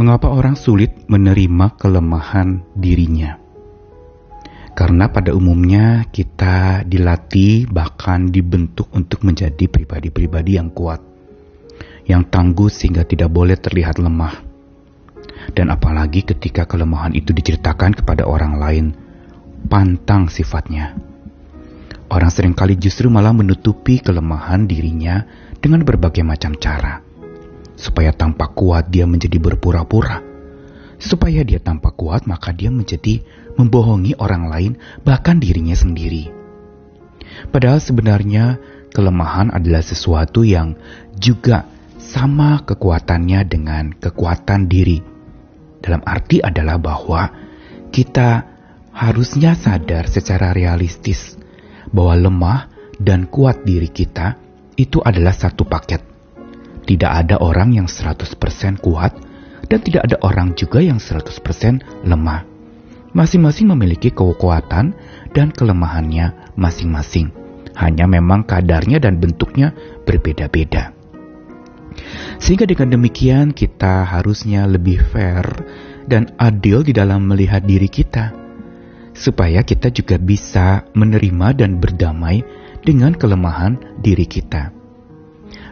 Mengapa orang sulit menerima kelemahan dirinya? Karena pada umumnya kita dilatih bahkan dibentuk untuk menjadi pribadi-pribadi yang kuat, yang tangguh sehingga tidak boleh terlihat lemah. Dan apalagi ketika kelemahan itu diceritakan kepada orang lain, pantang sifatnya. Orang sering kali justru malah menutupi kelemahan dirinya dengan berbagai macam cara Supaya tampak kuat dia menjadi berpura-pura. Supaya dia tampak kuat maka dia menjadi membohongi orang lain bahkan dirinya sendiri. Padahal sebenarnya kelemahan adalah sesuatu yang juga sama kekuatannya dengan kekuatan diri. Dalam arti adalah bahwa kita harusnya sadar secara realistis bahwa lemah dan kuat diri kita itu adalah satu paket. Tidak ada orang yang 100% kuat dan tidak ada orang juga yang 100% lemah. Masing-masing memiliki kekuatan dan kelemahannya masing-masing. Hanya memang kadarnya dan bentuknya berbeda-beda. Sehingga dengan demikian kita harusnya lebih fair dan adil di dalam melihat diri kita. Supaya kita juga bisa menerima dan berdamai dengan kelemahan diri kita.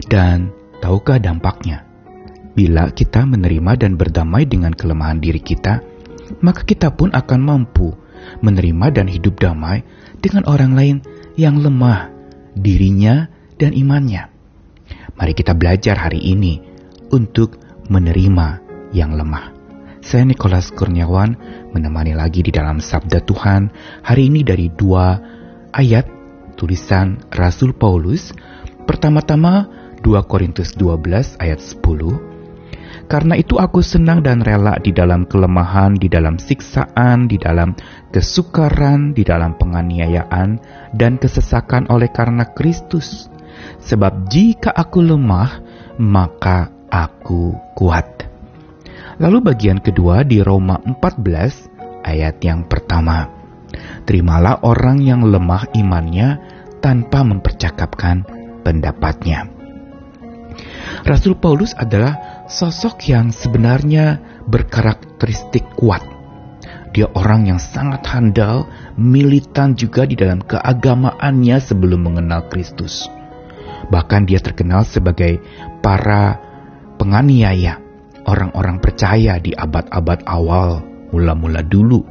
Dan Tahukah dampaknya? Bila kita menerima dan berdamai dengan kelemahan diri kita, maka kita pun akan mampu menerima dan hidup damai dengan orang lain yang lemah dirinya dan imannya. Mari kita belajar hari ini untuk menerima yang lemah. Saya Nikolas Kurniawan menemani lagi di dalam Sabda Tuhan hari ini dari dua ayat tulisan Rasul Paulus. Pertama-tama 2 Korintus 12 ayat 10 Karena itu aku senang dan rela di dalam kelemahan, di dalam siksaan, di dalam kesukaran, di dalam penganiayaan, dan kesesakan oleh karena Kristus. Sebab jika aku lemah, maka aku kuat. Lalu bagian kedua di Roma 14 ayat yang pertama. Terimalah orang yang lemah imannya tanpa mempercakapkan pendapatnya. Rasul Paulus adalah sosok yang sebenarnya berkarakteristik kuat. Dia orang yang sangat handal, militan juga di dalam keagamaannya sebelum mengenal Kristus. Bahkan dia terkenal sebagai para penganiaya orang-orang percaya di abad-abad awal mula-mula dulu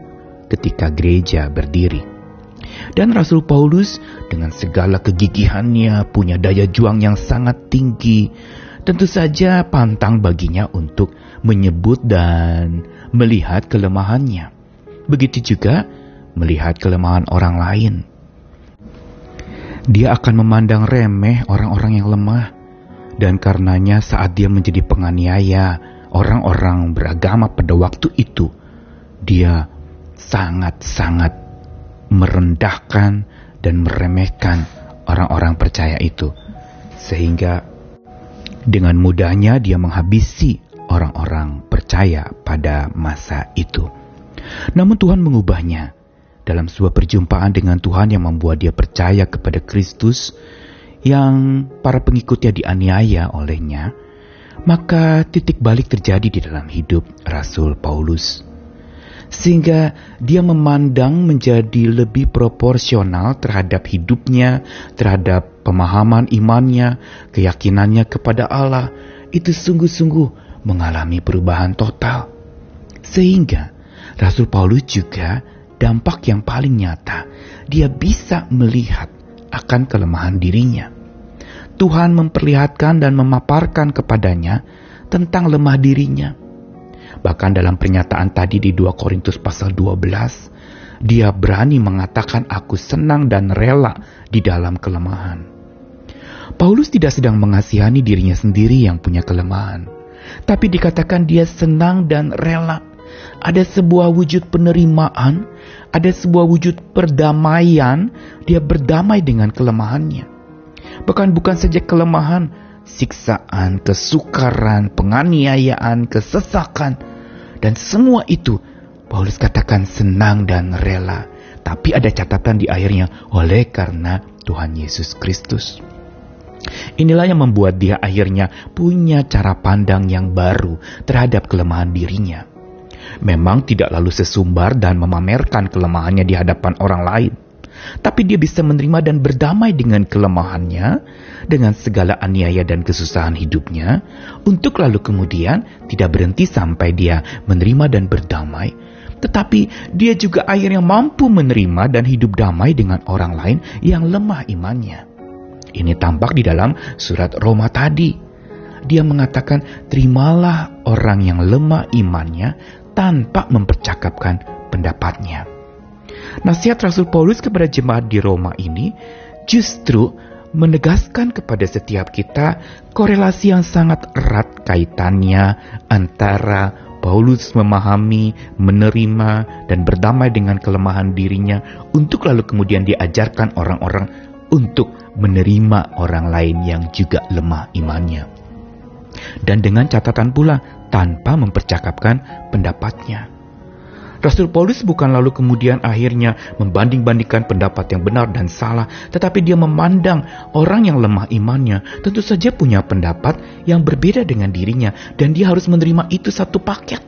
ketika gereja berdiri. Dan Rasul Paulus dengan segala kegigihannya punya daya juang yang sangat tinggi tentu saja pantang baginya untuk menyebut dan melihat kelemahannya. Begitu juga melihat kelemahan orang lain. Dia akan memandang remeh orang-orang yang lemah, dan karenanya saat dia menjadi penganiaya orang-orang beragama pada waktu itu, dia sangat-sangat merendahkan dan meremehkan orang-orang percaya itu, sehingga dengan mudahnya dia menghabisi orang-orang percaya pada masa itu. Namun Tuhan mengubahnya dalam sebuah perjumpaan dengan Tuhan yang membuat dia percaya kepada Kristus yang para pengikutnya dianiaya olehnya, maka titik balik terjadi di dalam hidup Rasul Paulus. Sehingga dia memandang menjadi lebih proporsional terhadap hidupnya, terhadap pemahaman imannya, keyakinannya kepada Allah itu sungguh-sungguh mengalami perubahan total. Sehingga Rasul Paulus juga dampak yang paling nyata, dia bisa melihat akan kelemahan dirinya. Tuhan memperlihatkan dan memaparkan kepadanya tentang lemah dirinya. Bahkan dalam pernyataan tadi di 2 Korintus pasal 12, dia berani mengatakan aku senang dan rela di dalam kelemahan. Paulus tidak sedang mengasihani dirinya sendiri yang punya kelemahan, tapi dikatakan dia senang dan rela. Ada sebuah wujud penerimaan, ada sebuah wujud perdamaian, dia berdamai dengan kelemahannya. Bahkan bukan saja kelemahan, siksaan, kesukaran, penganiayaan, kesesakan, dan semua itu Paulus katakan senang dan rela. Tapi ada catatan di akhirnya oleh karena Tuhan Yesus Kristus. Inilah yang membuat dia akhirnya punya cara pandang yang baru terhadap kelemahan dirinya. Memang tidak lalu sesumbar dan memamerkan kelemahannya di hadapan orang lain. Tapi dia bisa menerima dan berdamai dengan kelemahannya, dengan segala aniaya dan kesusahan hidupnya, untuk lalu kemudian tidak berhenti sampai dia menerima dan berdamai, tetapi dia juga akhirnya mampu menerima dan hidup damai dengan orang lain yang lemah imannya. Ini tampak di dalam surat Roma tadi. Dia mengatakan, "Terimalah orang yang lemah imannya tanpa mempercakapkan pendapatnya." Nasihat Rasul Paulus kepada jemaat di Roma ini justru menegaskan kepada setiap kita korelasi yang sangat erat kaitannya antara Paulus memahami, menerima, dan berdamai dengan kelemahan dirinya untuk lalu kemudian diajarkan orang-orang untuk menerima orang lain yang juga lemah imannya. Dan dengan catatan pula tanpa mempercakapkan pendapatnya. Rasul Paulus bukan lalu kemudian akhirnya membanding-bandingkan pendapat yang benar dan salah, tetapi dia memandang orang yang lemah imannya tentu saja punya pendapat yang berbeda dengan dirinya dan dia harus menerima itu satu paket.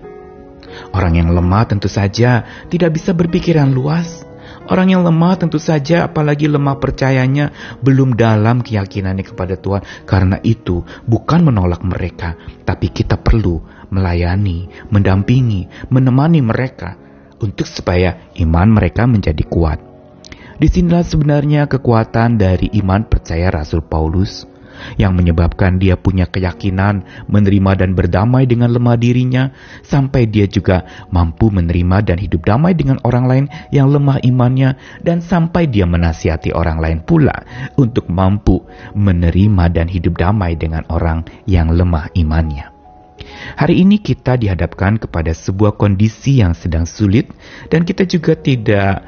Orang yang lemah tentu saja tidak bisa berpikiran luas, Orang yang lemah tentu saja apalagi lemah percayanya belum dalam keyakinannya kepada Tuhan. Karena itu bukan menolak mereka, tapi kita perlu melayani, mendampingi, menemani mereka untuk supaya iman mereka menjadi kuat. Di sinilah sebenarnya kekuatan dari iman percaya Rasul Paulus yang menyebabkan dia punya keyakinan menerima dan berdamai dengan lemah dirinya, sampai dia juga mampu menerima dan hidup damai dengan orang lain yang lemah imannya, dan sampai dia menasihati orang lain pula untuk mampu menerima dan hidup damai dengan orang yang lemah imannya. Hari ini kita dihadapkan kepada sebuah kondisi yang sedang sulit dan kita juga tidak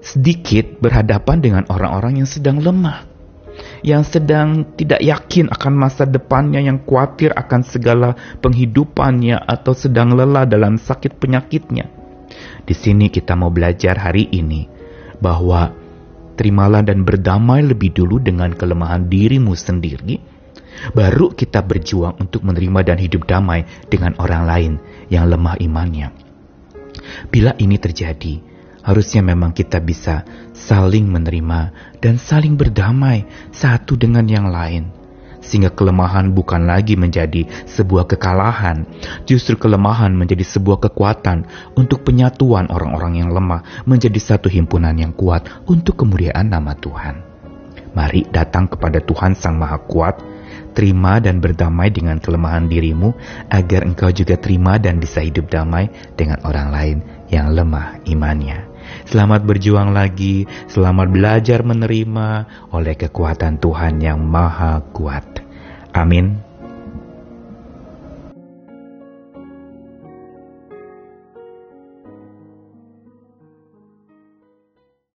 sedikit berhadapan dengan orang-orang yang sedang lemah yang sedang tidak yakin akan masa depannya, yang khawatir akan segala penghidupannya, atau sedang lelah dalam sakit penyakitnya. Di sini kita mau belajar hari ini bahwa terimalah dan berdamai lebih dulu dengan kelemahan dirimu sendiri, baru kita berjuang untuk menerima dan hidup damai dengan orang lain yang lemah imannya. Bila ini terjadi, harusnya memang kita bisa saling menerima dan saling berdamai satu dengan yang lain. Sehingga kelemahan bukan lagi menjadi sebuah kekalahan, justru kelemahan menjadi sebuah kekuatan untuk penyatuan orang-orang yang lemah menjadi satu himpunan yang kuat untuk kemuliaan nama Tuhan. Mari datang kepada Tuhan Sang Maha Kuat, terima dan berdamai dengan kelemahan dirimu, agar engkau juga terima dan bisa hidup damai dengan orang lain yang lemah imannya. Selamat berjuang lagi, selamat belajar menerima oleh kekuatan Tuhan yang Maha Kuat. Amin.